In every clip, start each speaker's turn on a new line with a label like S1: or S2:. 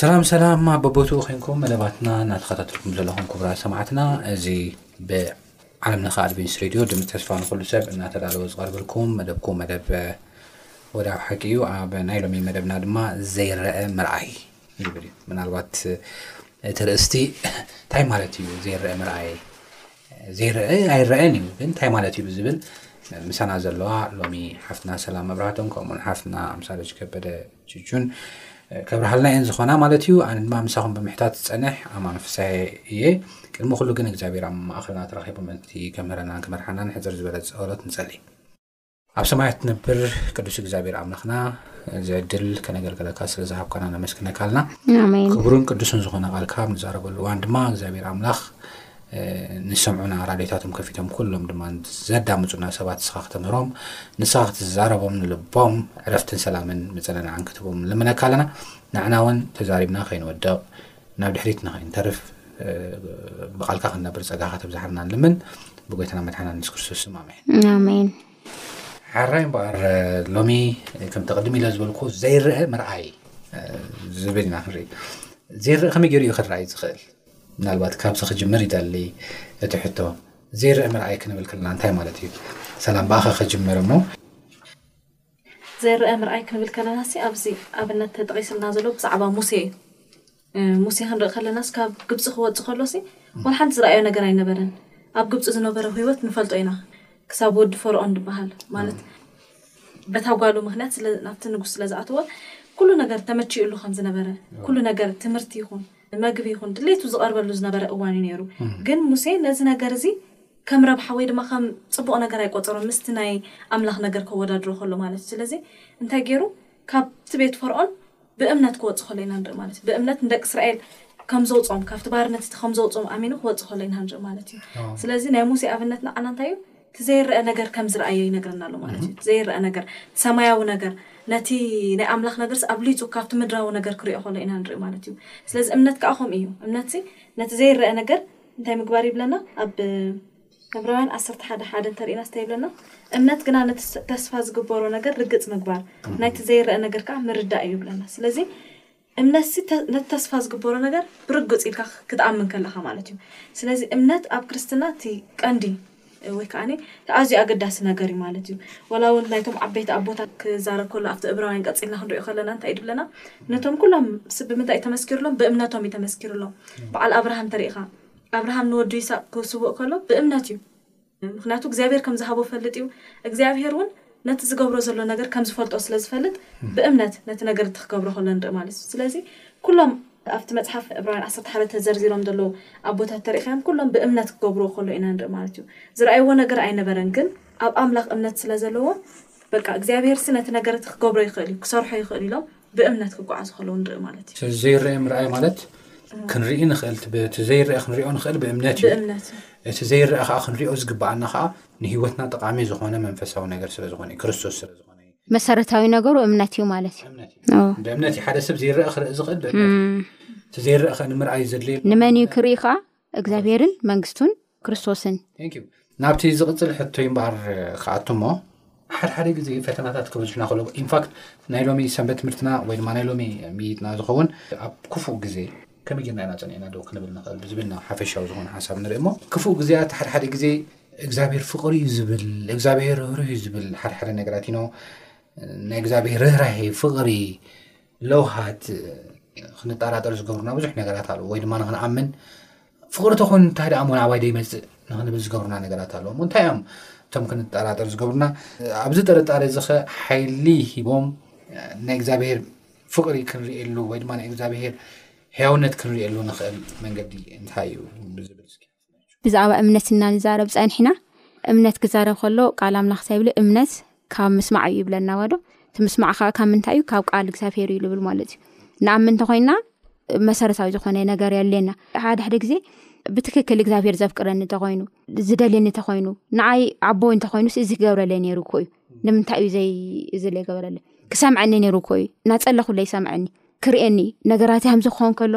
S1: ሰላም ሰላም ኣብ በቦትኡ ኮንኩም መደባትና እናተኸታተልኩም ዘለኹም ክቡራት ሰማዕትና እዚ ብዓለም ለኸ ኣድቬንስ ሬድዮ ድምፂ ተስፋ ንኩሉ ሰብ እናተዳለወ ዝቐርበልኩም መደብኩም መደብ ወዳብ ሓቂ እዩ ኣብ ናይ ሎሚ መደብና ድማ ዘይረአ ምርኣይ ይብል እዩ ምናልባት እቲ ርእስቲ እንታይ ማለት እዩ ዘይረአ ምርኣይ ዘይረኣ ኣይረኣን እዩ ግን እንታይ ማለት እዩ ብዝብል ምሳና ዘለዋ ሎሚ ሓፍትና ሰላም መብራህቶም ከምኡውን ሓፍትና ኣምሳለች ከበደ ጅጁን ከብርሃልና እየን ዝኾና ማለት እዩ ኣነ ድማ ምሳኹም ብምሕታት ዝፀንሕ ኣማን ፍሳሄ እየ ቅድሚ ኩሉ ግን እግዚኣብሔር ኣብ ማእኸልና ተራኺቡ ምእንቲ ከምህረናን ክመርሓናን ሕፅር ዝበለ ፀሎት ንፀሊ ኣብ ሰማያት ትነብር ቅዱስ እግዚኣብሔር ኣምላኽና እዚ ዕድል ከነገልገለካ ስለ ዝሃብካና ነመስግነካ ኣልና ክቡርን ቅዱስን ዝኾነ ቃልካ ንዛረበሉ እዋን ድማ እግዚኣብሔር ኣምላኽ ንሰምዑና ራድዮታቶም ከፊቶም ኩሎም ድማ ዘዳምፁና ሰባት ንስኻ ክተምህሮም ንስኻ ክትዛረቦም ንልቦም ዕረፍትን ሰላምን ምፀለናዓን ክትቦም ንምነካ ኣለና ንዕና እውን ተዛሪብና ከይንወድቕ ናብ ድሕሪት ንኸይንተርፍ ብቓልካ ክንነብር ጸጋኻ ተብዛሓልና ንልምን ብጎይታና መድሓና ንስ ክርስቶስ ስም
S2: ኣሜን ኣሜን
S1: ሓራይ እምበኣር ሎሚ ከምቲ ቅድሚ ኢለ ዝበልኩ ዘይረአ ምርኣይ ዝብል ኢና ክንርኢ ዘይረእ ከመይ ገይሩ እዩ ክረኣይ ዝኽእል ምናልባት ካብዚ ክጅምር ይደሊ እቲ ሕቶ ዘይረእ ምርኣይ ክንብል ከለና እንታይ ማለት እዩ ሰላም ብኣኻ ክጅምር እሞ
S3: ዘይረኣ ምርኣይ ክንብል ከለናሲ ኣብዚ ኣብነት ተጠቒስልና ዘሎ ብዛዕባ ሙሴ እዩ። ሙሴ ክንርኢ ከለናስ ካብ ግብፂ ክወፅእ ከሎሲ ዋላ ሓንቲ ዝረኣዮ ነገር ኣይነበረን። ኣብ ግብፂ ዝነበረ ህይወት ንፈልጦ ኢና ክሳብ ወዲ ፈርኦን ዝበሃል ማለት በታ ጓሉ ምክንያት ናብቲ ንጉስ ስለ ዝኣተወ ኩሉ ነገር ተመቺኡሉ ከም ዝነበረ ኩሉ ነገር ትምህርቲ ይኹን መግቢ ይኹን ድሌቱ ዝቐርበሉ ዝነበረ እዋን እዩ ነይሩ። ግን ሙሴ ነዚ ነገር እዚ ከም ረብሓ ወይ ድማ ከም ጽቡቕ ነገር ኣይቆጸሮን፣ ምስቲ ናይ ኣምላኽ ነገር ከወዳድሮ ከሎ ማለት እዩ። ስለዚ እንታይ ገይሩ? ካብቲ ቤት ፈርኦን ብእምነት ክወጽእ ከሎ ኢና ንርኢ ማለት እዩ። ብእምነት ንደቂ እስራኤል ከም ዘውጽኦም፣ ካብቲ ባርነት እቲ ከም ዘውጽኦም ኣሚኑ ክወጽእ ከሎ ኢና ንርኢ ማለት እዩ። ስለዚ ናይ ሙሴ ኣብነት ንዓና እንታይ እዩ? እቲ ዘይረኣ ነገር ከም ዝርኣዮ ይነግረና ኣሎ ማለት እዩ። እቲ ዘይረኣ ነገር፣ እቲ ሰማያዊ ነገር፣ ነቲ ናይ ኣምላኽ ነገርስ ኣብሊጹ ካብቲ ምድራዊ ነገር ክርእዮ ከሎ ኢና ንርኢ ማለት እዩ። ስለዚ እምነት ከኣ ከምኡ እዩ። እምነትሲ ነቲ ዘይረኣ ነገር እንታይ ምግባር ይብለና ኣብ ዕብራውያን ዓሰርተ ሓደ ሓደ እንተርኢናስ እንታይ ይብለና እምነት ግና ነቲ ተስፋ ዝግበሮ ነገር ርግጽ ምግባር ናይቲ ዘይረኣ ነገር ከዓ ምርዳእ እዩ ይብለና ስለዚ እምነትሲ ነቲ ተስፋ ዝግበሮ ነገር ብርግጽ ኢልካ ክትኣምን ከለኻ ማለት እዩ ስለዚ እምነት ኣብ ክርስትና እቲ ቀንዲ ወይ ከኣኒ ኣዝዩ ኣገዳሲ ነገር እዩ ማለት እዩ። ዋላ እውን ናይቶም ዓበይቲ ኣቦታት ክዛረብ ከሎ ኣብቲ እብራውያን ቀጺልና ክንሪኦ ከለና እንታይ እዩ ድብለና ነቶም ኩሎም ስ ብምንታይ እዩ ተመስኪሩሎም ብእምነቶም እዩ ተመስኪሩሎም በዓል ኣብርሃ እንተሪኢኻ ኣብርሃም ንወዱ ይሳቅ ክስውእ ከሎ ብእምነት እዩ ምክንያቱ እግዚኣብሔር ከም ዝሃቦ ፈልጥ እዩ እግዚኣብሔር እውን ነቲ ዝገብሮ ዘሎ ነገር ከም ዝፈልጦ ስለ ዝፈልጥ ብእምነት ነቲ ነገር እቲ ክገብሮ ከሎ ንርኢ ማለት እዩ። ስለዚ ኩሎም ኣብቲ መጽሓፍ ዕብራውያን ዓሰርተ ሓደ ተዘርዚሮም ዘለዉ ኣቦታት እንተርኢኻዮም ኩሎም ብእምነት ክገብርዎ ከሎ ኢና ንርኢ ማለት እዩ። ዝረኣይዎ ነገር ኣይነበረን ግን ኣብ ኣምላኽ እምነት ስለ ዘለዎም በቃ እግዚኣብሄርሲ ነቲ ነገር እቲ ክገብሮ ይኽእል እዩ ክሰርሖ ይኽእል እዩ ኢሎም ብእምነት ክጓዓዙ ከለዉ ንርኢ ማለት እዩ።
S1: ስለዚ ዘይረኣ ምርኣይ ማለት ክንርኢ ንኽእል እቲ ዘይረኣ ክንሪኦ ንኽእል ብእምነት እዩ
S3: ብእምነት እዩ
S1: እቲ ዘይረኣ ከዓ ክንሪኦ ዝግበኣና ከዓ ንሂወትና ጠቃሚ ዝኾነ መንፈሳዊ ነገር ስለ ዝኾነ እዩ ክርስቶስ ስለ ዝኾነ እዩ
S2: መሰረታዊ ነገሩ እምነት እዩ ማለት እዩ
S1: እምነት እዩ ኦ፣ ብእምነት እዩ ሓደ ሰብ ዘይረኣ ክርኢ ዝኽእል ብእምነት እዩ እቲ ዘይረኣኸ ንምርኣይ ዘድልየሉ
S2: ንመን እዩ ክርኢ ከዓ እግዚኣብሔርን መንግስቱን ክርስቶስን
S1: ናብቲ ዝቕፅል ሕቶ እምበኣር ክኣቱ እሞ ሓደሓደ ግዜ ፈተናታት ክበዝሑና ከለዎ ኢንፋክት ናይ ሎሚ ሰንበት ትምህርትና ወይ ድማ ናይ ሎሚ ምይጥና ዝኸውን ኣብ ክፉእ ግዜ ከመይ ጌርና ኢና ፀኒዕና ዶ ክንብል ንኽእል ብዝብል ናብ ሓፈሻዊ ዝኾነ ሓሳብ ንርኢ እሞ ክፉእ ግዜያት ሓደሓደ ግዜ እግዚኣብሔር ፍቕሪ እዩ ዝብል እግዚኣብሔር ርህሩ እዩ ዝብል ሓደሓደ ነገራት ኢኖ ናይ እግዚኣብሔር ርህራሄ ፍቕሪ ለውሃት ክንጠራጠር ዝገብሩና ብዙሕ ነገራት ኣለ ወይ ድማ ንክንኣምን ፍቅሪ ተኮይኑ እንታይ ደኣ ሞ ናባይ ደይመፅእ ንክንብል ዝገብሩና ነገራት ኣለዎ ሞ እንታይ እዮም እቶም ክንጠራጠር ዝገብሩና ኣብዚ ጥርጣረ እዚ ከ ሓይሊ ሂቦም ናይ እግዚኣብሄር ፍቅሪ ክንርየሉ ወይ ድማ ናይ እግዚኣብሄር ሕያውነት ክንርየሉ ንኽእል መንገዲ እንታይ እዩ ዝብል
S2: ብዛዕባ እምነት እና ንዛረብ ጸንሕና እምነት ክዛረብ ከሎ ቃል ኣምላኽ ታይ ይብለ እምነት ካብ ምስማዕ እዩ ይብለና ዋዶ እቲ ምስማዕ ከዓ ካብ ምንታይ እዩ ካብ ቃል እግዚኣብሄር እዩ ዝብል ማለት እዩ ንኣም ምንተ ኮይና መሰረታዊ ዝኮነ ነገር የድልየና ሓደ ሓደ ግዜ ብትክክል እግዚኣብሄር ዘፍቅረኒ እንተኮይኑ ዝደልየኒ እንተኮይኑ ንኣይ ኣቦይ እንተኮይኑ እዚ ክገብረለ ነይሩ እኮ እዩ ንምንታይ እዩ ዘይ እዚ ዘይገበረለ ክሰምዐኒ ነይሩ እኮ እዩ እናፀለኩለይ ሰምዐኒ ክርእየኒ ነገራት ሃምዚ ክኾን ከሎ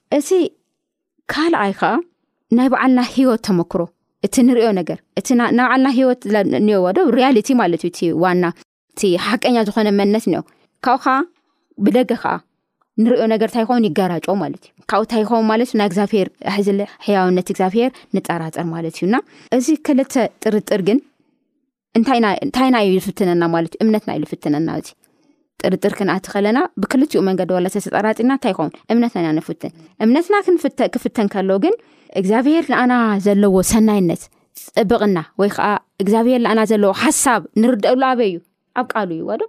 S2: እቲ ካልኣይ ከዓ ናይ በዓልና ህይወት ተመክሮ እቲ ንሪኦ ነገር እቲ ናይ በዓልና ህይወት እኒኦዎ ዶ ሪያሊቲ ማለት እዩ እቲ ዋና እቲ ሓቀኛ ዝኾነ መንነት እኒኦ ካብኡ ከዓ ብደገ ከዓ ንሪኦ ነገር እንታይ ይኸውን ይጋራጮ ማለት እዩ ካብኡ እንታይ ይኸውን ማለት እዩ ናይ እግዚኣብሄር ሕዚ ሕያውነት እግዚኣብሄር ንጠራጠር ማለት እዩና እዚ ክልተ ጥርጥር ግን እንታይናእንታይናዩ ዝፍትነና ማለት እዩ እምነትና እዩ ዝፍትነና እዚ ጥርጥር ክንኣቲ ከለና ብክልቲኡ መንገዲ ዋላ ተተጠራጢና እንታይ ይኸውን እምነትና ኢና ንፍትን እምነትና ክፍተን ከሎ ግን እግዚኣብሄር ንኣና ዘለዎ ሰናይነት ፅብቕና ወይ ከዓ እግዚኣብሄር ንኣና ዘለዎ ሓሳብ ንርደአሉ ኣበይ እዩ ኣብ ቃሉ እዩ ዋዶ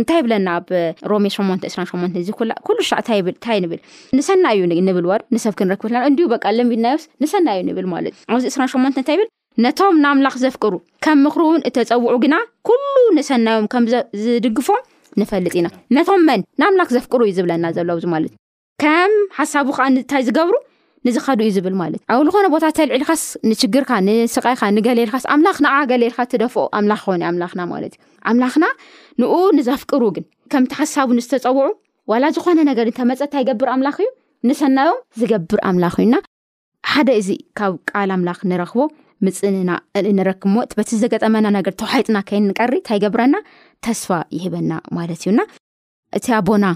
S2: እንታይ ይብለና ኣብ ሮሜ 8 28 እዚ ኩሉ ሻዕ ታይ ንብል ንሰና እዩ ንብል ዋዶ ንሰብ ክንረክብልና እንዲሁ በቃ ለምቢናዮስ ንሰና እዩ ንብል ማለት ኣብዚ 28 እንታይ ይብል ነቶም ንኣምላኽ ዘፍቅሩ ከም ምኽሩውን እተጸውዑ ግና ኩሉ ንሰናዮም ከም ዝድግፎም ንፈልጥ ኢና ነቶም መን ንኣምላኽ ዘፍቅሩ እዩ ዝብለና ዘሎ ኣብዚ ማለት ከም ሓሳቡ ከዓ ንታይ ዝገብሩ ንዝኸዱ እዩ ዝብል ማለት ኣብ ዝኾነ ቦታ ተልዒልካስ ንችግርካ ንስቃይካ ንገሌልካስ ኣምላኽ ንዓ ገሌልካ ትደፍኦ ኣምላኽ ኾነ ኣምላኽና ማለት እዩ ኣምላኽና ንኡ ንዘፍቅሩ ግን ከምቲ ሓሳቡ ንዝተፀውዑ ዋላ ዝኾነ ነገር እንተመፀ እንታይ ይገብር ኣምላኽ እዩ ንሰናዮም ዝገብር ኣምላኽ እዩና ሓደ እዚ ካብ ቃል ኣምላኽ ንረኽቦ ምጽንና ንረክብ ሞት በቲ ዘገጠመና ነገር ተዋሒጥና ከይንቀሪ እንታይ ገብረና ተስፋ ይህበና ማለት እዩና እቲ ኣቦና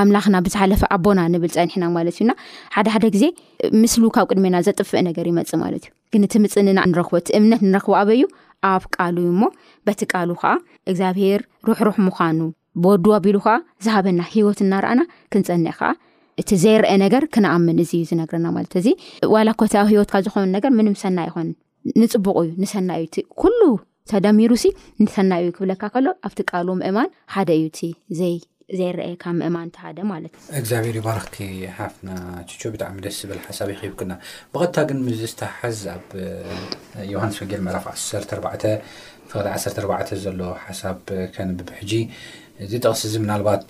S2: ኣምላኽና ብዝሓለፈ ኣቦና ንብል ፀኒሕና ማለት እዩና ሓደ ሓደ ግዜ ምስሉ ካብ ቅድሜና ዘጥፍእ ነገር ይመፅ ማለት እዩ ግን እቲ ምፅንና ንረክቦ እቲ እምነት ንረክቦ ኣበዩ ኣብ ቃሉ እዩ እሞ በቲ ቃሉ ከዓ እግዚኣብሄር ሩሕሩሕ ምዃኑ ብወዱ ኣቢሉ ከዓ ዝሃበና ሂወት እናረኣና ክንፀንዕ ከዓ እቲ ዘይረአ ነገር ክንኣምን እዚ እዩ ዝነግረና ማለት እዚ ዋላ ኮ እቲ ኣብ ሂወትካ ዝኮኑ ነገር ምንም ሰና ይኮን ንፅቡቅ እዩ ንሰና እዩ እቲ ኩሉ ተደሚሩ ሲ ንሰና እዩ ክብለካ ከሎ ኣብቲ ቃሉ ምእማን ሓደ እዩ እቲ ዘይ ዘይረኣየካ ምእማን ተሃደ ማለት
S1: እግዚኣብሔር ይባርኽኪ ሓፍትና ቹቹ ብጣዕሚ ደስ ዝብል ሓሳብ ኢኺ ሂብክና ብቐጥታ ግን ምስ ዝተሓዝ ኣብ ዮሃንስ ወንጌል ምዕራፍ 14 ፍቕዲ 14 ዘሎ ሓሳብ ከንብብ ሕጂ እዚ ጥቕሲ እዚ ምናልባት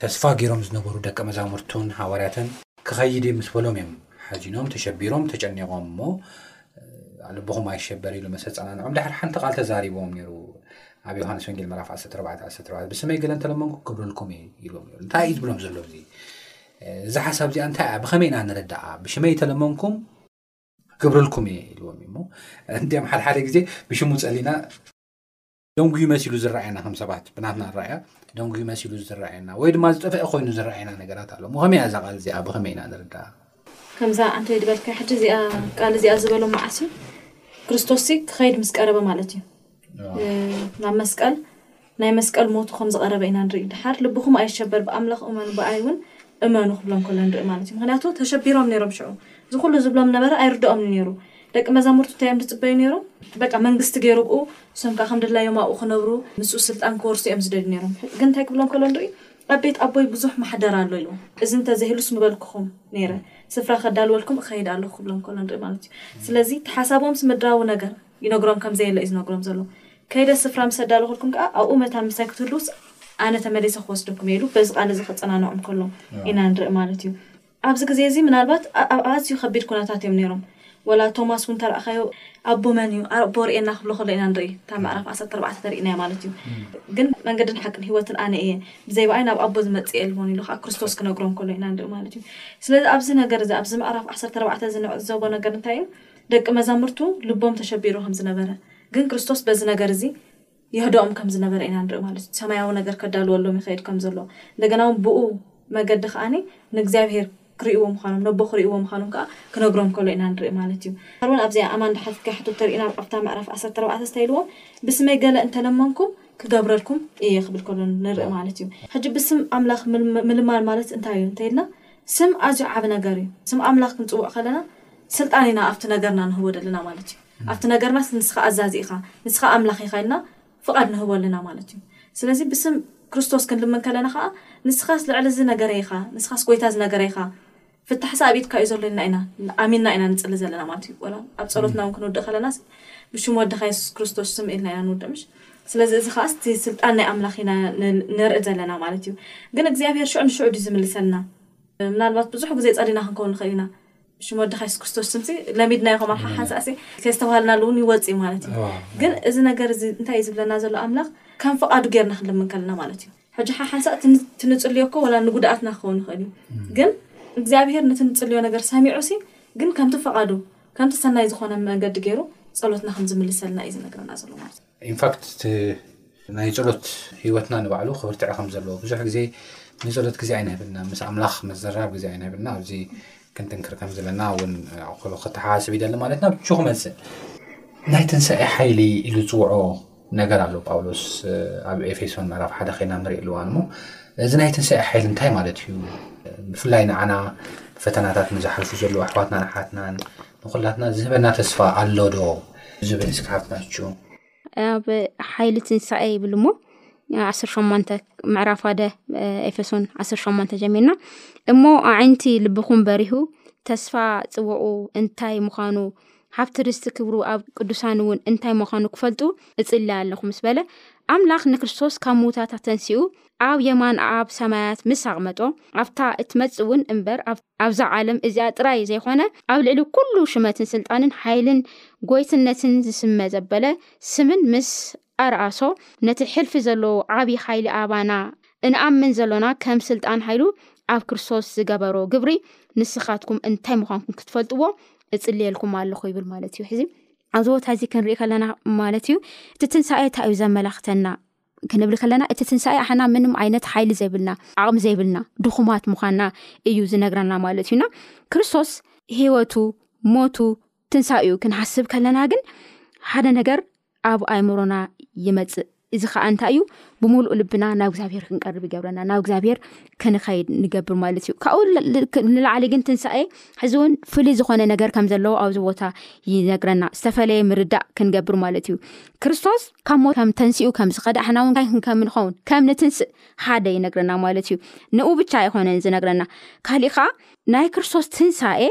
S1: ተስፋ ገይሮም ዝነበሩ ደቀ መዛሙርቱን ሃዋርያትን ክኸይድ ምስ በሎም እዮም ሓዚኖም ተሸቢሮም ተጨኒቖም እሞ ልብኹም ኣይሸበር ኢሉ መሰ ጸናንዖም ድሕሪ ሓንቲ ቃል ተዛሪቦም ነይሩ ኣብ ዮሃንስ ወንጌል ምዕራፍ 14 14 ብስመይ ገለ እንተለመንኩ ክብረልኩም እየ ይብሎም እዩ እንታይ እዩ ዝብሎም ዘሎ እዚ እዚ ሓሳብ እዚኣ እንታይ እያ ብኸመይ ኢና ንርዳኣ ብሽመይ ተለመንኩም ክብረልኩም እየ ኢልዎም እዩ እሞ እንዲም ሓደ ሓደ ግዜ ብሽሙ ፀሊና ደንጉዩ መሲሉ ዝረኣየና ከም ሰባት ብናትና ራእያ ደንጉዩ መሲሉ ዝረኣየና ወይ ድማ ዝጠፍአ ኮይኑ ዝረኣየና ነገራት ኣሎ ከመይ እያ እዛ ቃል እዚኣ ብኸመይ ኢና ንርዳኣ
S3: ከምዛ ኣንተ ድበልካ ሕጂ እዚኣ ቃል እዚኣ ዝበሎም መዓስ እዩ ክርስቶስ ክኸይድ ምስ ቀረበ ማለት እዩ ናብ መስቀል ናይ መስቀል ሞቱ ከም ዝቐረበ ኢና ንርኢ ድሓር ልብኹም ኣይሸበር ብኣምላኽ እመኑ ብኣይ ውን እመኑ ክብሎም ከሎ ንርኢ ማለት እዩ ምክንያቱ ተሸቢሮም ነሮም ሽዑ እዚ ኩሉ ዝብሎም ነበረ ኣይርድኦምን ነሩ ደቂ መዛሙርቱ እንታይ እዮም ዝጽበዩ ነሮም በቃ መንግስቲ ገሩ ኣብኡ ንሶም ከኣ ከም ድላዮም ኣብኡ ክነብሩ ንሱ ስልጣን ክወርሱ እዮም ዝደልዩ ነሮም ግን እንታይ ክብሎም ከሎ ንርኢ ኣብ ቤት ኣቦይ ብዙሕ ማሕደር ኣሎ ኢሉ እዚ እንተ ዘይህሉስ ምበልኩኹም ነረ ስፍራ ከዳልወልኩም እኸይድ ኣለኹ ክብሎም ከሎ ንርኢ ማለት እዩ ስለዚ ተሓሳቦምስ ምድራዊ ነገር ይነግሮም ከም ዘየለ እዩ ዝነግሮም ዘሎ። ከይደ ስፍራ ምስ ኣዳለኹልኩም ከኣ ኣብኡ መታን ምሳይ ክትህልዉስ ኣነ ተመሊሰ ክወስደኩም እየ ኢሉ በዚ ቃል እዚ ከጸናንዖም ከሎ ኢና ንርኢ ማለት እዩ። ኣብዚ ግዜ እዚ ምናልባት ኣብ ኣዝዩ ከቢድ ኩነታት እዮም ነይሮም። ወላ ቶማስ እውን እንተረኣኻዮ ኣቦ መን እዩ ኣቦ ርእየና ክብሎ ከሎ ኢና ንርኢ እታ ምዕራፍ ዓሰርተ ኣርባዕተ ተርእይናያ ማለት እዩ። ግን መንገድን ሓቅን ህይወትን ኣነ እየ ብዘይ ብኣይ ናብ ኣቦ ዝመጽእ የልቦን ኢሉ ከኣ ክርስቶስ ክነግሮም ከሎ ኢና ንርኢ ማለት እዩ። ስለዚ ኣብዚ ነገር እዚ ኣብዚ ምዕራፍ ዓሰርተ ኣርባዕተ እዚ ንዕዘቦ ነገር እንታይ እዩ? ደቂ መዛሙርቱ ልቦም ተሸቢሩ ከም ዝነበረ፣ ግን ክርስቶስ በዚ ነገር እዚ የህድኦም ከም ዝነበረ ኢና ንርኢ ማለት እዩ። ሰማያዊ ነገር ከዳልወሎም ይኸይድ ከም ዘሎ፣ እንደገና እውን ብኡ መገዲ ከኣ ንእግዚኣብሄር ክርእይዎ ምዃኖም፣ ነቦ ክርእይዎ ምዃኖም ከኣ ክነግሮም ከሎ ኢና ንርኢ ማለት እዩ። ዳሓር እውን ኣብዚኣ ኣማን ድሓትትካ ሕቶ ተርእዩና ኣብ ኣብታ ምዕራፍ ዓሰርተ ኣርባዕተ እስታይ ኢልዎም ብስመይ ገለ እንተ ለመንኩም ክገብረልኩም እየ ክብል ከሎ ንርኢ ማለት እዩ። ሕጂ ብስም ኣምላኽ ምልማን ማለት እንታይ እዩ እንተ ኢልና ስም ኣዝዩ ዓቢ ነገር እዩ። ስም ኣምላኽ ክንጽውዕ ከለና፣ ስልጣን ኢና ኣብቲ ነገርና ንህቦ ዘለና ማለት እዩ። ኣብቲ ነገርናስ ንስኻ ኣዛዚ ኢኻ፣ ንስኻ ኣምላኽ ኢኻ ኢልና ፍቓድ ንህቦ ኣለና ማለት እዩ። ስለዚ ብስም ክርስቶስ ክንልምን ከለና ኸኣ ንስኻስ ልዕሊ እዚ ነገረይ ኢኻ፣ ንስኻስ ጎይታ እዚ ነገረይ ኢኻ፣ ፍታሕሲ ኣብ ኢድካ እዩ ዘሎ ኢልና ኢና ኣሚንና ኢና ንጽሊ ዘለና ማለት እዩ። ወላ ኣብ ጸሎትና እውን ክንውድእ ከለናስ ብሽም ወድኻ የሱስ ክርስቶስ ስም ኢልና ኢና ንውድእ ምሽ። ስለዚ እዚ ኸኣ እቲ ስልጣን ናይ ኣምላኽ ኢና ነርኢ ዘለና ማለት እዩ። ግን እግዚኣብሄር ሽዑ ንሽዑ ድዩ ዝምልሰልና? ምናልባት ብዙሕ ግዜ ጸሊና ክንከውን ንኽእል ኢና። ብሽም ወድኻ የሱስ ክርስቶስ ስም ሲ ለሚድናዮ ከም ኣሓ ሓንሳእሲ ከየስተባሃልናሉ እውን ይወጽእ እዩ ማለት እዩ ግን እዚ ነገር እዚ እንታይ እዩ ዝብለና ዘሎ ኣምላኽ ከም ፍቓዱ ጌርና ክንልምን ከለና ማለት እዩ ሕጂ ሓ ሓንሳእ እቲ ንጽልዮ እኮ ወላ ንጉድኣትና ክኸውን ይኽእል እዩ ግን እግዚኣብሄር ነቲ ንጽልዮ ነገር ሰሚዑ ሲ ግን ከምቲ ፍቓዱ ከምቲ ሰናይ ዝኾነ መንገዲ ጌሩ ጸሎትና ከም ዝምልሰልና እዩ ዝነግረና ዘሎ ማለት እዩ
S1: ኢንፋክት እቲ ናይ ጸሎት ህይወትና ንባዕሉ ክብርትዐ ከም ዘለዎ ብዙሕ ግዜ ንጸሎት ግዜ ኣይንህብና ምስ ኣምላኽ መዘራብ ግዜ ኣይንህብና ኣብዚ ክንጥንክር ከም ዘለና እውን ኣክሎ ከተሓሳስብ ይደሊ ማለት ናብ ቹ ክመጽእ ናይ ትንሳኤ ሓይሊ ኢሉ ዝፅውዖ ነገር ኣሎ ጳውሎስ ኣብ ኤፌሶን ምዕራፍ ሓደ ከይና ንሪኢ ኣለዋን እሞ እዚ ናይ ትንሳኤ ሓይሊ እንታይ ማለት እዩ ብፍላይ ንዓና ፈተናታት ንዝሓልፉ ዘለዉ ኣሕዋትናን ኣሓትናን ንኹላትና ዝህበና ተስፋ ኣሎ ዶ ዝብል እስከ ሃፍትናቹ።
S2: ኣብ ሓይሊ ትንሳኤ ይብል እሞ ዓሰርተ ሸሞንተ ምዕራፍ ኣደ ኤፌሶን ዓሰርተ ሸሞንተ ጀሚርና እሞ ኣዒንቲ ልብኹም በሪሁ ተስፋ ጽዋኡ እንታይ ምዃኑ ሃብቲ ርስቲ ክብሩ ኣብ ቅዱሳን እውን እንታይ ምዃኑ ክፈልጡ እጽሊ ኣለኹ ምስ በለ ኣምላኽ ንክርስቶስ ካብ ምውታት ኣተንስኡ ኣብ የማን ኣብ ሰማያት ምስ ኣቕመጦ ኣብታ እትመጽእ እውን እምበር ኣብዛ ዓለም እዚኣ ጥራይ ዘይኮነ ኣብ ልዕሊ ኩሉ ሽመትን ስልጣንን ሓይልን ጎይትነትን ዝስመ ዘበለ ስምን ምስ ኣርኣሶ ነቲ ሕልፊ ዘለዎ ዓቢ ሓይሊ ኣባና እንኣምን ዘሎና ከም ስልጣን ሓይሉ ኣብ ክርስቶስ ዝገበሮ ግብሪ ንስኻትኩም እንታይ ምዃንኩም ክትፈልጥዎ እጽልየልኩም ኣለኹ ይብል ማለት እዩ ሕዚ ኣብዚ ቦታ እዚ ክንርኢ ከለና ማለት እዩ እቲ ትንሳኤ እንታይ እዩ ዘመላኽተና ክንብል ከለና እቲ ትንሳኤ ኣሓና ምንም ዓይነት ሓይሊ ዘይብልና ዓቕሚ ዘይብልና ድኹማት ምዃንና እዩ ዝነግረና ማለት እዩና ክርስቶስ ሂወቱ ሞቱ ትንሳዩ ክንሓስብ ከለና ግን ሓደ ነገር ኣብ ኣይምሮና ይመፅእ እዚ ከዓ እንታይ እዩ ብምሉእ ልብና ናብ እግዚኣብሄር ክንቀርብ ይገብረና ናብ እግዚኣብሄር ክንኸይድ ንገብር ማለት እዩ ካብኡ ንላዕሊ ግን ትንሳኤ ሕዚ እውን ፍሉይ ዝኮነ ነገር ከም ዘለዎ ኣብዚ ቦታ ይነግረና ዝተፈለየ ምርዳእ ክንገብር ማለት እዩ ክርስቶስ ካብ ሞት ከም ተንስኡ ከም ዝኸደ ኣሕና እውን እንታይ ከም ንኸውን ከም ንትንስእ ሓደ ይነግረና ማለት እዩ ንኡ ብቻ ኣይኮነን ዝነግረና ካሊእ ከዓ ናይ ክርስቶስ ትንሳኤ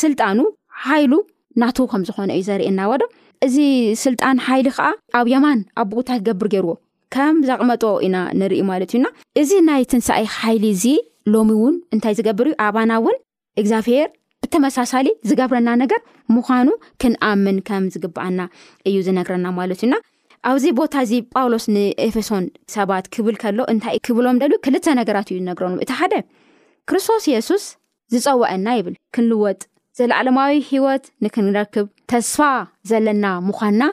S2: ስልጣኑ ሓይሉ ናቱ ከም ዝኾነ እዩ ዘርእየና ወዶ እዚ ስልጣን ሓይሊ ከዓ ኣብ የማን ኣብ ቦታይ ክገብር ገይርዎ ከም ዘቕመጦ ኢና ንርኢ ማለት እዩና እዚ ናይ ትንሳኤ ሓይሊ እዚ ሎሚ እውን እንታይ ዝገብር እዩ ኣባና እውን እግዚኣብሄር ብተመሳሳሊ ዝገብረና ነገር ምዃኑ ክንኣምን ከም ዝግብኣና እዩ ዝነግረና ማለት እዩና ኣብዚ ቦታ እዚ ጳውሎስ ንኤፌሶን ሰባት ክብል ከሎ እንታይ ክብሎም ደልዩ ክልተ ነገራት እዩ ዝነግረኑ እቲ ሓደ ክርስቶስ የሱስ ዝፀወዐና ይብል ክንልወጥ ዘለዓለማዊ ሂወት ንክንረክብ ተስፋ ዘለና ምዃንና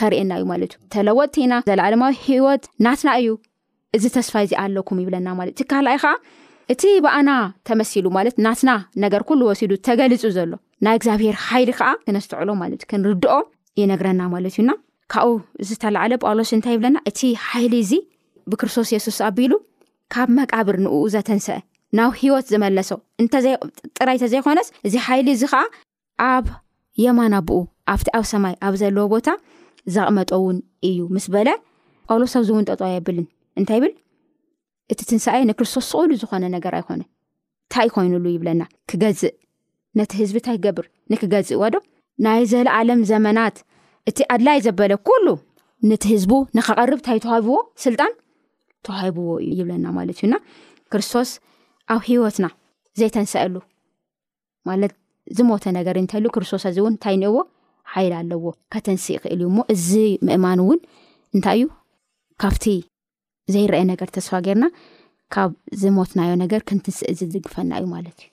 S2: ከርእየና እዩ ማለት እዩ ተለወጥቲ ኢና ዘለዓለማዊ ሂወት ናትና እዩ እዚ ተስፋይ እዚ ኣለኩም ይብለና ማለት እቲ ካልኣይ ከዓ እቲ ብኣና ተመሲሉ ማለት ናትና ነገር ኩሉ ወሲዱ ተገሊፁ ዘሎ ናይ እግዚኣብሄር ሓይሊ ከዓ ክነስተዕሎ ማለት ክንርድኦ ይነግረና ማለት እዩና ካብኡ ዝተላዓለ ጳውሎስ እንታይ ይብለና እቲ ሓይሊ እዚ ብክርስቶስ የሱስ ኣቢሉ ካብ መቃብር ንኡ ዘተንስአ ናብ ሂወት ዝመለሶ ጥራይ ተዘይኮነስ እዚ ሓይሊ እዚ ከዓ ኣብ የማን ኣቦኡ ኣብቲ ኣብ ሰማይ ኣብ ዘለዎ ቦታ ዘቕመጦ እውን እዩ ምስ በለ ጳውሎስ ኣብዚ እውን ጠጠዋ የብልን እንታይ ይብል እቲ ትንሳኤ ንክርስቶስ ስቕሉ ዝኾነ ነገር ኣይኮነ እንታይ ኮይኑሉ ይብለና ክገዝእ ነቲ ህዝቢ እንታይ ይገብር ንክገዝእ ዋዶ ናይ ዘለኣለም ዘመናት እቲ ኣድላይ ዘበለ ኩሉ ነቲ ህዝቡ ንከቐርብ እንታይ ተዋሂብዎ ስልጣን ተዋሂብዎ እዩ ይብለና ማለት እዩና ክርስቶስ ኣብ ሂወትና ዘይተንሰአሉ ማለት ዝሞተ ነገር እንተሉ ክርስቶስ እዚ እውን እንታይ ንእዎ ሓይል ኣለዎ ከተንስ ይክእል እዩ እሞ እዚ ምእማን እውን እንታይ እዩ ካብቲ ዘይረአየ ነገር ተስፋ ገርና ካብ ዝሞትናዮ ነገር ክንትንስእ እዚ ዝግፈና እዩ ማለት እዩ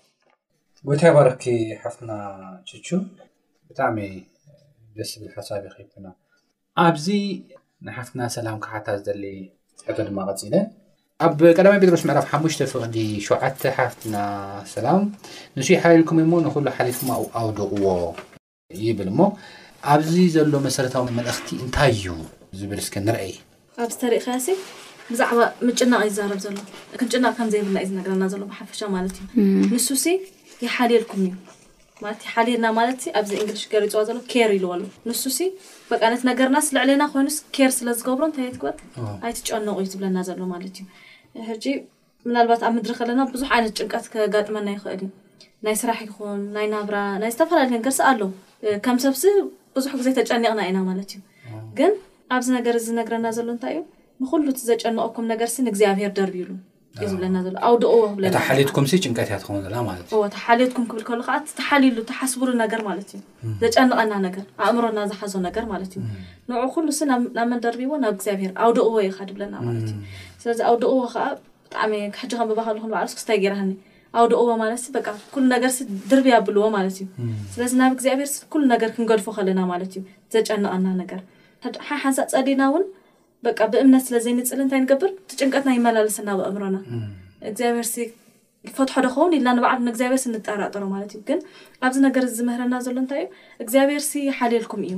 S1: ጎታ ይባርኪ ሓፍትና ችቹ ብጣዕሚ ደስ ዝብል ሓሳብ ይክብና ኣብዚ ንሓፍትና ሰላም ክሓታ ዝደሊ ሕቶ ድማ ቀፂለ ኣብ ቀዳማይ ጴጥሮስ ምዕራፍ ሓሙሽተ ፍቕዲ ሸውዓተ ሓፍትና ሰላም ንሱ ይሓይልኩም እሞ ንኩሉ ሓሊፍኩም ኣብኡ ኣውድቕዎ ይብል እሞ ኣብዚ ዘሎ መሰረታዊ መልእኽቲ እንታይ እዩ ዝብል እስከ ንርአይ
S3: ኣብዚ ተሪእኻያሲ ብዛዕባ ምጭናቕ እዩ ዝዛረብ ዘሎ ክንጭናቕ ከም ዘይብልና እዩ ዝነግረና ዘሎ ብሓፈሻ ማለት እዩ ንሱሲ ይሓልየልኩም እዩ ማቲ ሓዲርና ማለትሲ ኣብዚ እንግሊሽ ገሪጽዋ ዘሎ ኬር ኢልዎ ኣሎ ንሱሲ በቃ ነቲ ነገርናስ ልዕሌና ኮይኑስ ኬር ስለ ዝገብሮ እንታይ ትግበር ኣይትጨነቑ እዩ ዝብለና ዘሎ ማለት እዩ ሕጂ ምናልባት ኣብ ምድሪ ከለና ብዙሕ ዓይነት ጭንቀት ከጋጥመና ይኽእል እዩ ናይ ስራሕ ይኹን ናይ ናብራ ናይ ዝተፈላለዩ ነገርሲ ኣሎ ከም ሰብሲ ብዙሕ ግዜ ተጨኒቕና ኢና ማለት እዩ ግን ኣብዚ ነገር እዚ ዝነግረና ዘሎ እንታይ እዩ ንኹሉ እቲ ዘጨንቐኩም ነገርሲ ንእግዚኣብሄር ደርብዩሉ እዩ ዝብለና ዘሎ ኣውድቕዎ
S1: ክብለና እታ ሓልየትኩምሲ ጭንቀት እያ ትኸውን ዘላ ማለት እዩ
S3: እወ እታ ሓልየትኩም ክብል ከሎ ከዓ እቲ ተሓልዩሉ ተሓስቡሉ ነገር ማለት እዩ ዘጨንቐና ነገር ኣእምሮና ዝሓዞ ነገር ማለት እዩ ንዑ ኩሉ ሲ ናብ መን ደርቢዎ ናብ እግዚኣብሄር ኣውድቕዎ እዩ ካ ድብለና ማለት እዩ ስለዚ ኣውድቕዎ ከዓ ብጣዕሚ ሕጂ ከንብባ ከለኹ ንባዕሉስ ክስታይ ገይራሃኒ ኣውድቕዎ ማለት በቃ ኩሉ ነገር ሲ ድርቢ ኣብልዎ ማለት እዩ ስለዚ ናብ እግዚኣብሄር ኩሉ ነገር ክንገድፎ ከለና ማለት እዩ ዘጨንቐና ነገር ሓሓንሳ ፀሊና እውን በቃ ብእምነት ስለ ዘይንጽሊ እንታይ ንገብር እቲ ጭንቀትና ይመላለሰና ኣብ ኣእምሮና እግዚኣብሔርሲ ይፈትሖ ዶ ኸውን ኢልና ንባዕሉ ንእግዚኣብሔርሲ ንጠራጠሮ ማለት እዩ ግን ኣብዚ ነገር እዚ ዝምህረና ዘሎ እንታይ እዩ እግዚኣብሔርሲ ይሓልየልኩም እዩ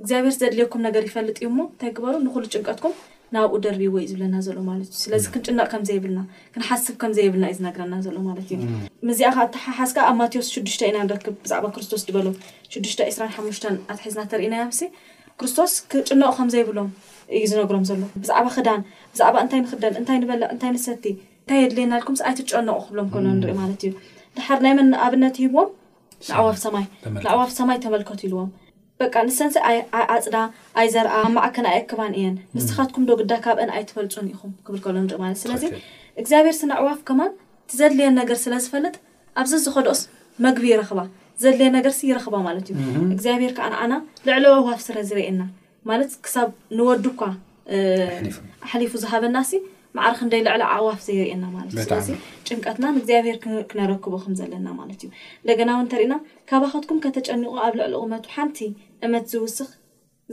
S3: እግዚኣብሔር ዘድልየኩም ነገር ይፈልጥ እዩ እሞ እንታይ ግበሩ ንኹሉ ጭንቀትኩም ናብኡ ደርብዎ እዩ ዝብለና ዘሎ ማለት እዩ ስለዚ ክንጭነቕ ከም ዘይብልና ክንሓስብ ከም ዘይብልና እዩ ዝነግረና ዘሎ ማለት እዩ ምስዚኣ ከዓ እተሓሓዝካ ኣብ ማቴዎስ ሽዱሽተ ኢና ንረክብ ብዛዕባ ክርስቶስ ዝበሎ ሽዱሽተ ዕስራን ሓሙሽተን ኣትሒዝና ተርእናያ ምሲ ክርስቶስ ክጭነቑ ከም ዘይብሎም እዩ ዝነግሮም ዘሎ። ብዛዕባ ክዳን፣ ብዛዕባ እንታይ ንኽደን፣ እንታይ ንበልዕ፣ እንታይ ንሰቲ፣ እንታይ የድልየና ኢልኩምስ ኣይትጨነቑ ክብሎም ከሎ ንርኢ ማለት እዩ። ደሓር ናይ መን ኣብነት ሂብዎም? ንኣዕዋፍ ሰማይ። ንኣዕዋፍ ሰማይ ተመልከቱ ኢልዎም። በቃ ንሰንሲ ኣይዓጽዳ፣ ኣይዘርኣ፣ ኣብ ማዕከን ኣየክባን እየን፣ ንስኻትኩምዶ ግዳ ካብእን ኣይትበልጹን ኢኹም ክብል ከሎ ንርኢ ማለት እዩ። ስለዚ እግዚኣብሄርሲ ንኣዕዋፍ ከማን እቲ ዘድልየን ነገር ስለ ዝፈልጥ ኣብ ዘዝኸድኦስ መግቢ ይረኽባ፣ ዘድልያ ነገርሲ ይረኽባ ማለት እዩ። እግዚኣብሄር ከኣ ንኣና ልዕሊ ኣእዋፍ ስረ ዝርእየና፣ ማለት ክሳብ ንወዱ እኳ ኣሕሊፉ ዝሃበናሲ ማዕረ ክንደይ ልዕሊ ኣእዋፍ ዘይርእየና ማለት እዩ። ስለዚ ጭንቀትና ንእግዚኣብሄር ክነረክቦ ከም ዘለና ማለት እዩ። እንደገና እውን እንተሪእና ካባኸትኩም ከተጨኒቑ ኣብ ልዕሊ ቁመቱ ሓንቲ እመት ዝውስኽ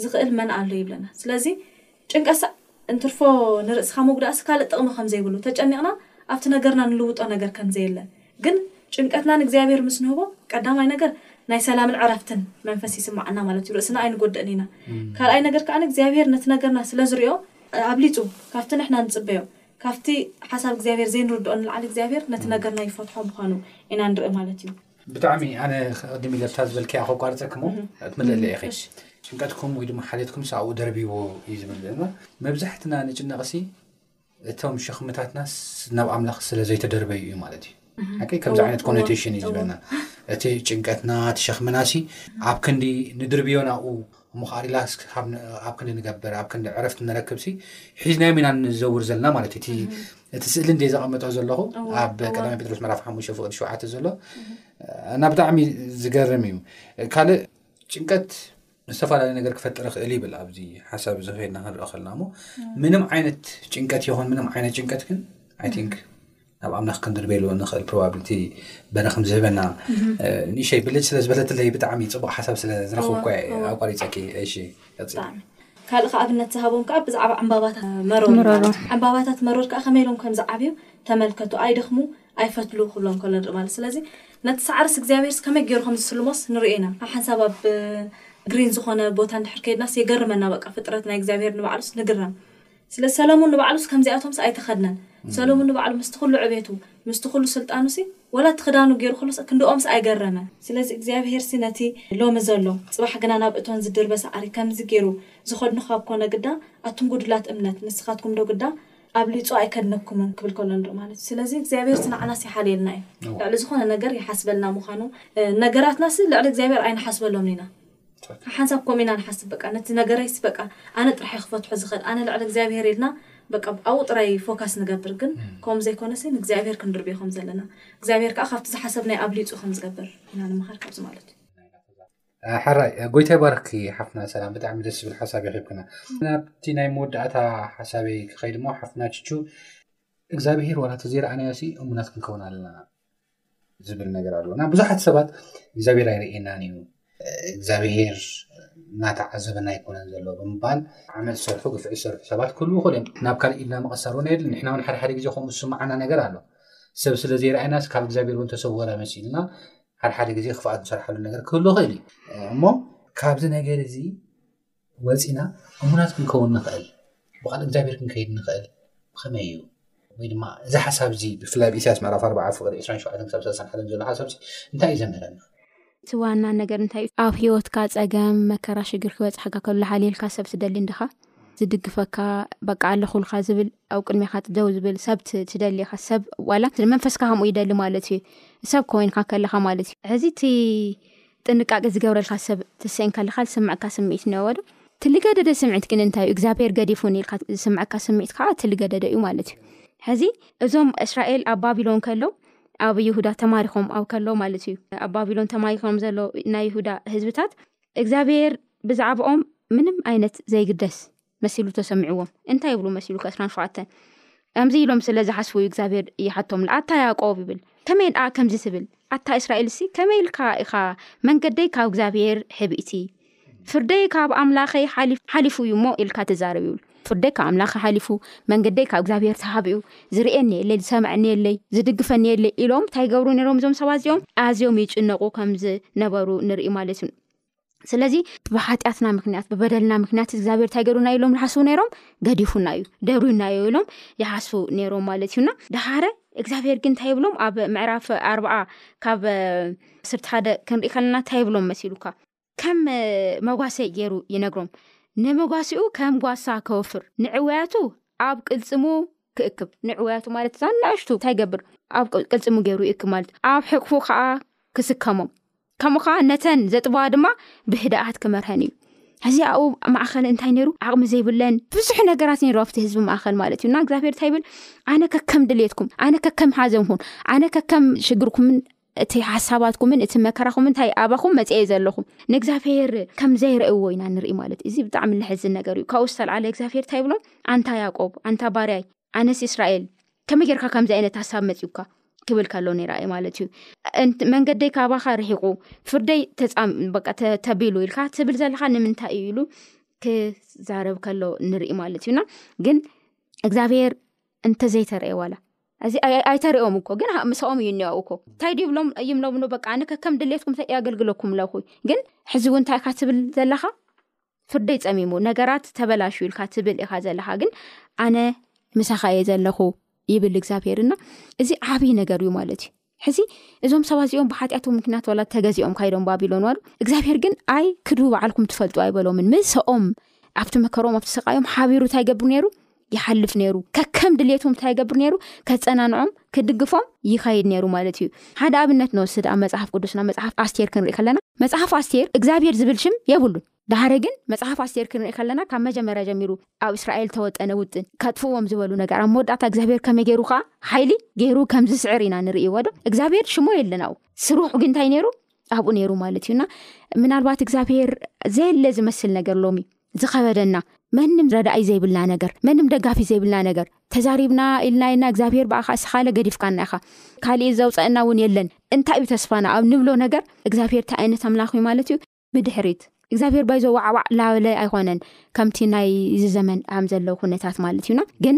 S3: ዝኽእል መን ኣሎ ይብለና ስለዚ ጭንቀሳ እንትርፎ ንርእስኻ ምጉዳእሲ ካልእ ጥቕሚ ከም ዘይብሉ ተጨኒቕና ኣብቲ ነገርና ንልውጦ ነገር ከም ዘየለ ግን ጭንቀትና ንእግዚኣብሔር ምስ ንህቦ ቀዳማይ ነገር ናይ ሰላምን ዕረፍትን መንፈስ ይስምዓና ማለት እዩ ርእስና ኣይንጎድእን ኢና ካልኣይ ነገር ከኣ እግዚኣብሔር ነቲ ነገርና ስለ ዝሪኦ ኣብሊፁ ካብቲ ንሕና ንፅበዮ ካብቲ ሓሳብ እግዚኣብሔር ዘይንርድኦ ንላዕሊ እግዚኣብሔር ነቲ ነገርና ይፈትሖ ምዃኑ ኢና ንርኢ ማለት እዩ
S1: ብጣዕሚ ኣነ ቅድም ኢለ ኣብታ ዝበልክያ ከቋርፀኪ እሞ ክትምልእለ ኢኺ ጭንቀትኩም ወይ ድማ ሓልየትኩም ኣብኡ ደርቢዎ እዩ ዝብል እሞ መብዛሕትና ንጭነቕሲ እቶም ሸኽምታትና ናብ ኣምላኽ ስለ ዘይተደርበዩ እዩ ማለት እዩ ሓቂ ከምዚ ዓይነት ኮኖቴሽን እዩ ዝበና እቲ ጭንቀትና እቲ ሸኽምና ሲ ኣብ ክንዲ ንድርብዮ ናብኡ እሞ ኸኣ ሪላክስ ኣብ ክንዲ ንገብር ኣብ ክንዲ ዕረፍቲ ንረክብሲ ሒዝናዮም ኢና ንዘውር ዘለና ማለት እዩ እቲ እቲ ስእሊ እንደ ዘቐመጦ ዘለኹ ኣብ ቀዳማይ ጴጥሮስ ምዕራፍ ሓሙሽተ ፍቅዲ ሸውዓተ ዘሎ እና ብጣዕሚ ዝገርም እዩ ካልእ ጭንቀት ዝተፈላለዩ ነገር ክፈጥር ክእል ይብል ኣብዚ ሓሳብ እዚ ከድና ክንርኦ ከለና ሞ ምንም ዓይነት ጭንቀት ይኹን ምንም ዓይነት ጭንቀት ግን ኣይንክ ናብ ኣምላኽ ክንድርበየሉ ንኽእል ፕሮባብሊቲ በረ ከም ዝህበና ንሸይ ብልጭ ስለ ዝበለትለይ ብጣዕሚ ፅቡቅ ሓሳብ ስለ ዝረኽብኮ ኣቋሪፀኪ ሺ
S3: ካልእ ከ ኣብነት ዝሃቦም ከኣ ብዛዕባ ዕምባባታት መሮር እዩ ማለት እዩ ዕምባባታት መሮር ከኣ ከመይ ኢሎም ከም ዝዓብዩ ተመልከቱ ኣይደኽሙ ኣይፈትሉ ክብሎም ከሎ ንርኢ ማለት ስለዚ ነቲ ሳዕርስ እግዚኣብሔርስ ከመይ ገይሩ ከም ዝስልሞስ ንርኢ ኢና ኣብ ሓንሳብ ኣብ ግሪን ዝኾነ ቦታ እንድሕር ከይድናስ የገርመና በቃ ፍጥረት ናይ እግዚኣብሔር ንባዕሉስ ንግረም ስለዚ ሰለሙን ንባዕሉስ ከምዚኣቶምስ ኣይተኸድነን። ሰለሙን ንባዕሉ ምስቲ ኹሉ ዕቤቱ፣ ምስቲ ኹሉ ስልጣኑሲ፣ ወላ እቲ ክዳኑ ገይሩ ከሎስ ክንድኦምስ ኣይገረመ። ስለዚ እግዚኣብሄርሲ ነቲ ሎሚ ዘሎ፣ ጽባሕ ግና ናብ እቶን ዝድርበ ሳዕሪ ከምዚ ገይሩ ዝኸድኖ ካብ ኮነ ግዳ፣ ኣቱም ጉዱላት እምነት፣ ንስኻትኩምዶ ግዳ ኣብሊጹ ኣይከድነኩምን? ክብል ከሎ ንርኢ ማለት እዩ። ስለዚ እግዚኣብሄርሲ ንዓናስ ይሓልየልና እዩ። ልዕሊ ዝኾነ ነገር ይሓስበልና ምዃኑ፣ ነገራትናሲ ልዕሊ እግዚኣብሄር ኣይንሓስበሎምን ኢና። ሓንሳብ ከምኡ ኢና ንሓስብ በቃ ነቲ ነገረይስ በቃ ኣነ ጥራሕ እየ ክፈትሖ ዝክእል ኣነ ልዕሊ እግዚኣብሄር ኢልና በቃ ኣብኡ ጥራይ ፎካስ ንገብር ግን ከምኡ ዘይኮነሲ ንእግዚኣብሄር ክንድርብዮ ከም ዘለና እግዚኣብሄር ከኣ ካብቲ ዝሓሰብናዮ ኣብሊጹ ከም ዝገብር ኢና ንምሃር ካብዚ ማለት እዩ
S1: ሓራይ ጎይታ ይባርኪ ሓፍትና ሰላም ብጣዕሚ ደስ ዝብል ሓሳብ ይኺብክና ናብቲ ናይ መወዳእታ ሓሳበይ ክኸይድ እሞ ሓፍትና ችቹ እግዚኣብሄር ዋላ ተዘይረኣናዮ ሲ እሙናት ክንከውን ኣለና ዝብል ነገር ኣሎ እና ብዙሓት ሰባት እግዚኣብሔር ኣይርእየናን እዩ እግዚኣብሔር እናተዓዘበና ኣይኮነን ዘሎ ብምባል ዓመት ዝሰርሑ ግፍዒ ዝሰርሑ ሰባት ክህሉ ይኽእሉ እዮም ናብ ካልእ ኢድና መቐሳር እውን የድሊ ንሕና እውን ሓደ ሓደ ግዜ ከምኡ ዝስምዓና ነገር ኣሎ ሰብ ስለ ዘይረኣየናስ ካብ እግዚኣብሔር እውን ተሰወረ መሲልና ሓደ ሓደ ግዜ ክፍኣት ንሰርሓሉ ነገር ክህሉ ይኽእል እዩ እሞ ካብዚ ነገር እዚ ወፂእና እሙናት ክንከውን ንኽእል ብቓል እግዚኣብሔር ክንከይድ ንኽእል ብኸመይ እዩ ወይ ድማ እዚ ሓሳብ እዚ ብፍላይ ኣብ ኢሳያስ ምዕራፍ ኣርባዓ ፍቅሪ ዕስራን ሸውዓተን ክሳብ ሰላሳን ሓደን ዘሎ ሓሳብ እንታይ እዩ ዘምህረና?
S2: እቲ ዋና ነገር እንታይ እዩ? ኣብ ህይወትካ ጸገም፣ መከራ፣ ሽግር ክበጽሓካ ከሎ ሓልየልካ ሰብ ትደሊ እንዲኻ ዝድግፈካ በቃ ኣለኹልካ ዝብል ኣብ ቅድሜኻ ደው ዝብል ሰብ ትደሊ ኢኻ ሰብ ዋላ መንፈስካ ከምኡ ይደሊ ማለት እዩ ሰብ ኮይንካ ከለኻ ማለት እዩ ሕዚ እቲ ጥንቃቄ ዝገብረልካ ሰብ ትስእን ከለኻ ዝስምዐካ ስምዒት እኒኦዎዶ? እቲ ልገደደ ስምዒት ግን እንታይ እዩ? እግዚኣብሄር ገዲፉኒ ኢልካ ዝስምዐካ ስምዒት ከዓ እቲ ልገደደ እዩ ማለት እዩ። ሕዚ እዞም እስራኤል ኣብ ባቢሎን ከለው ኣብ ይሁዳ ተማሪኾም ኣብ ከለው ማለት እዩ ኣብ ባቢሎን ተማሪኾም ዘሎ ናይ ይሁዳ ህዝብታት እግዚኣብሄር ብዛዕባኦም ምንም ዓይነት ዘይግደስ መሲሉ ተሰሚዕዎም እንታይ ይብሉ መሲሉ ከስራን ሸውዓተ ከምዚ ኢሎም ስለ ዝሓስቡ እግዚኣብሄር ይሓቶም ኣታ ያዕቆብ ይብል ከመይ ደኣ ከምዚ ትብል ኣታ እስራኤል ሲ ከመይ ኢልካ ኢኻ መንገደይ ካብ እግዚኣብሄር ሕብእቲ ፍርደይ ካብ ኣምላኸይ ሓሊፉ እዩ እሞ ኢልካ ትዛረብ ይብሉ ፍርደይ ካብ ኣምላኸ ሓሊፉ መንገደይ ካብ እግዚኣብሄር ተሃብኡ ዝርእየኒ የለይ ዝሰምዐኒ የለይ ዝድግፈኒ የለይ ኢሎም እንታይ ይገብሩ ነሮም እዞም ሰባት እዚኦም ኣዝዮም ይጭነቁ ከም ዝነበሩ ንርኢ ማለት እዩ ስለዚ ብሓጢኣትና ምክንያት ብበደልና ምክንያት እግዚኣብሔር እንታይ ገሩና ኢሎም ዝሓስቡ ነይሮም ገዲፉና እዩ ደሩና እዩ ኢሎም ይሓስቡ ነይሮም ማለት እዩና ደሓረ እግዚኣብሔር ግን እንታይ ይብሎም ኣብ ምዕራፍ ኣርዓ ካብ ስርቲ ሓደ ክንሪኢ ከለና እንታይ ይብሎም መሲሉካ ከም መጓሰ ገይሩ ይነግሮም ንመጓሲኡ ከም ጓሳ ከወፍር ንዕወያቱ ኣብ ቅልፅሙ ክእክብ ንዕወያቱ ማለት እዛ ናእሽቱ እንታይ ይገብር ኣብ ቅልፅሙ ገይሩ ይእክብ ማለት እዩ ኣብ ሕቅፉ ከዓ ክስከሞም ከምኡ ከዓ ነተን ዘጥበዋ ድማ ብህደኣት ክመርሀን እዩ እዚ ኣብኡ ማእኸል እንታይ ነይሩ ዓቕሚ ዘይብለን ብዙሕ ነገራት ነይሩ ኣብቲ ህዝቢ ማእኸል ማለት እዩ እና እግዚኣብሄር እንታይ ይብል ኣነ ከከም ድልትኩም ኣነ ከከም ሓዘንኩም ኣነ ከከም ሽግርኩምን እቲ ሓሳባትኩምን እቲ መከራኹም እንታይ ኣባኹም መፅኤ ዘለኹ ንእግዚኣብሄር ከም ዘይርእዎ ኢና ንርኢ ማለት እዚ ብጣዕሚ ንሕዝን ነገር እዩ ካብኡ ዝተልዓለ እግዚኣብሄር እንታይ ይብሎም ኣንታ ያቆብ ኣንታ ባርያይ ኣነስ እስራኤል ከመይ ጌርካ ከምዚ ዓይነት ሃሳብ መፅዩካ ክብል ከሎ ነይራ እየ ማለት እዩ መንገደይ ካባካ ርሒቁ ፍርደይ ተቢሉ ኢልካ ትብል ዘለካ ንምንታይ እዩ ኢሉ ክዛረብ ከሎ ንርኢ ማለት እዩና ግን እግዚኣብሄር እንተዘይተረየ ዋላ እዚ ኣይተሪኦም እኮ ግን ምስኦም እዩ እኒኣው እኮ እንታይ ድብሎም ይምሎምኑ በቃ ኣነ ከከም ድሌትኩም ኣገልግለኩም ኣለኩ ግን ሕዚ እውን እንታይ ካ ትብል ዘለካ ፍርደይ ፀሚሙ ነገራት ተበላሹ ኢልካ ትብል ኢካ ዘለካ ግን ኣነ ምሳካየ ዘለኹ ይብል እግዚኣብሄርና እዚ ዓብይ ነገር እዩ ማለት እዩ ሕዚ እዞም ሰባ እዚኦም ብሓጢኣቶ ምክንያት ዋላ ተገዚኦም ካይዶም ባቢሎን ዋሉ እግዚኣብሄር ግን ኣይ ክዱ በዓልኩም ትፈልጡ ኣይበሎምን ምሰኦም ኣብቲ መከሮም ኣብቲ ሰቃዮም ሓቢሩ እንታይ ይገብሩ ነይሩ ይሓልፍ ነይሩ ከከም ድሌቶም እንታይ ይገብር ነይሩ ከፀናንዖም ክድግፎም ይኸይድ ነይሩ ማለት እዩ ሓደ ኣብነት ንወስድ ኣብ መፅሓፍ ቅዱስና መፅሓፍ ኣስቴር ክንርኢ ከለና መፅሓፍ ኣስቴር እግዚኣብሔር ዝብል ሽም የብሉን ዳሓደ ግን መፅሓፍ ኣስቴር ክንርኢ ከለና ካብ መጀመርያ ጀሚሩ ኣብ እስራኤል ተወጠነ ውጥን ከጥፍዎም ዝበሉ ነገር ኣብ መወዳእታ እግዚኣብሔር ከመይ ገይሩ ከዓ ሓይሊ ገይሩ ከም ዝስዕር ኢና ንርእይዎ ዶ እግዚኣብሔር ሽሞ የለን ኣብኡ ስሩሑ ግን እንታይ ነይሩ ኣብኡ ነይሩ ማለት እዩና ምናልባት እግዚኣብሔር ዘየለ ዝመስል ነገር ሎሚ ዝኸበደና መንም ረዳኢ ዘይብልና ነገር መንም ደጋፊ ዘይብልና ነገር ተዛሪብና ኢልና ኢልና እግዚኣብሄር ብኣኻ እስኻለ ገዲፍካና ኢኻ ካሊእ ዘውፀአና እውን የለን እንታይ እዩ ተስፋና ኣብ ንብሎ ነገር እግዚኣብሄር እንታይ ዓይነት ኣምላኽ እዩ ማለት እዩ ብድሕሪት እግዚኣብሄር ባይዞ ዋዕዋዕ ላበለ ኣይኮነን ከምቲ ናይ ዝዘመን ኣም ዘለው ኩነታት ማለት እዩና ግን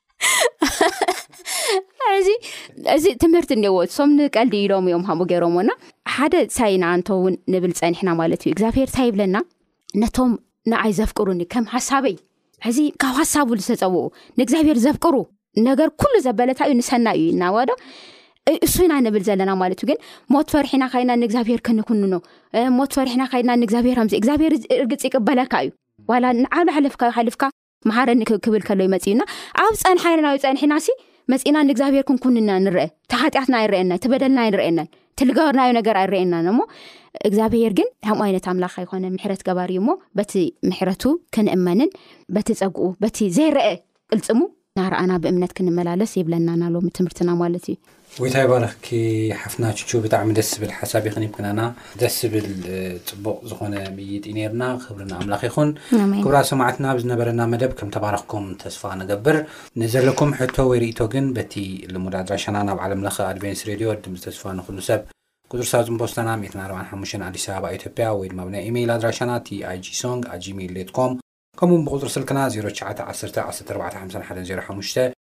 S2: እዚ እዚ ትምህርቲ እኒዎ ሶም ንቀልዲ ኢሎም እዮም ሃምኡ ገይሮምና ሓደ ሳይ ንኣንተ እውን ንብል ፀኒሕና ማለት እዩ እግዚኣብሄር ንታይ ይብለና ነቶም ንኣይ ዘፍቅሩኒ ከም ሓሳበይ ሕዚ ካብ ሓሳቡ ዝተፀውኡ ንእግዚኣብሄር ዘፍቅሩ ነገር ኩሉ ዘበለታ እዩ ንሰና እዩ ናዋዶ እሱ ኢና ንብል ዘለና ማለት እዩ ግን ሞት ፈርሒና ካይና ንእግዚኣብሄር ክንኩንኖ ሞት ፈርሒና ካይና ንእግዚኣብሄር ም እግዚኣብሄር እርግፂ ይቅበለካ እዩ ዋላ ንዓሉ ሓለፍካዩ ሓልፍካ መሓረኒ ክብል ከሎ ዩ መፅእና ኣብ ፀንሓናዩ ፀንሕና ሲ መፅእና ንእግዚኣብሔር ክንኩንና ንርአ ተሓጢኣትና ኣይረአና ትበደልና ኣይንርአናን ትልገበርናዩ ነገር ኣይረአናን እሞ እግዚኣብሔር ግን ከም ዓይነት ኣምላኽ ኣይኮነ ምሕረት ገባር እዩ ሞ በቲ ምሕረቱ ክንእመንን በቲ ፀግኡ በቲ ዘይረአ ቅልፅሙ ናርኣና ብእምነት ክንመላለስ ይብለናናሎሚ ትምህርትና ማለት እዩ
S1: ጎይታ ይባርኽኪ ሓፍትና ቹቹ ብጣዕሚ ደስ ዝብል ሓሳብ እዩ ከኒብክናና ደስ ዝብል ፅቡቅ ዝኾነ ምይይጥ እዩ ነይርና ክብሪ ንኣምላኽ ይኹን ኣሜን ክብራ ሰማዕትና ኣብ ዝነበረና መደብ ከም ተባረኽኩም ተስፋ ንገብር ንዘለኩም ሕቶ ወይ ርእቶ ግን በቲ ልሙድ ኣድራሻና ናብ ዓለም ለኸ ኣድቬንስ ሬድዮ ድምፂ ተስፋ ንኹሉ ሰብ ቁፅሪ ሳጹን ፖስታና 145 ኣዲስ ኣበባ ኢትዮጵያ ወይ ድማ ብናይ ኢሜይል ኣድራሻና tig song gmail com ከምኡውን ብቁፅሪ ስልክና
S4: 0910 145105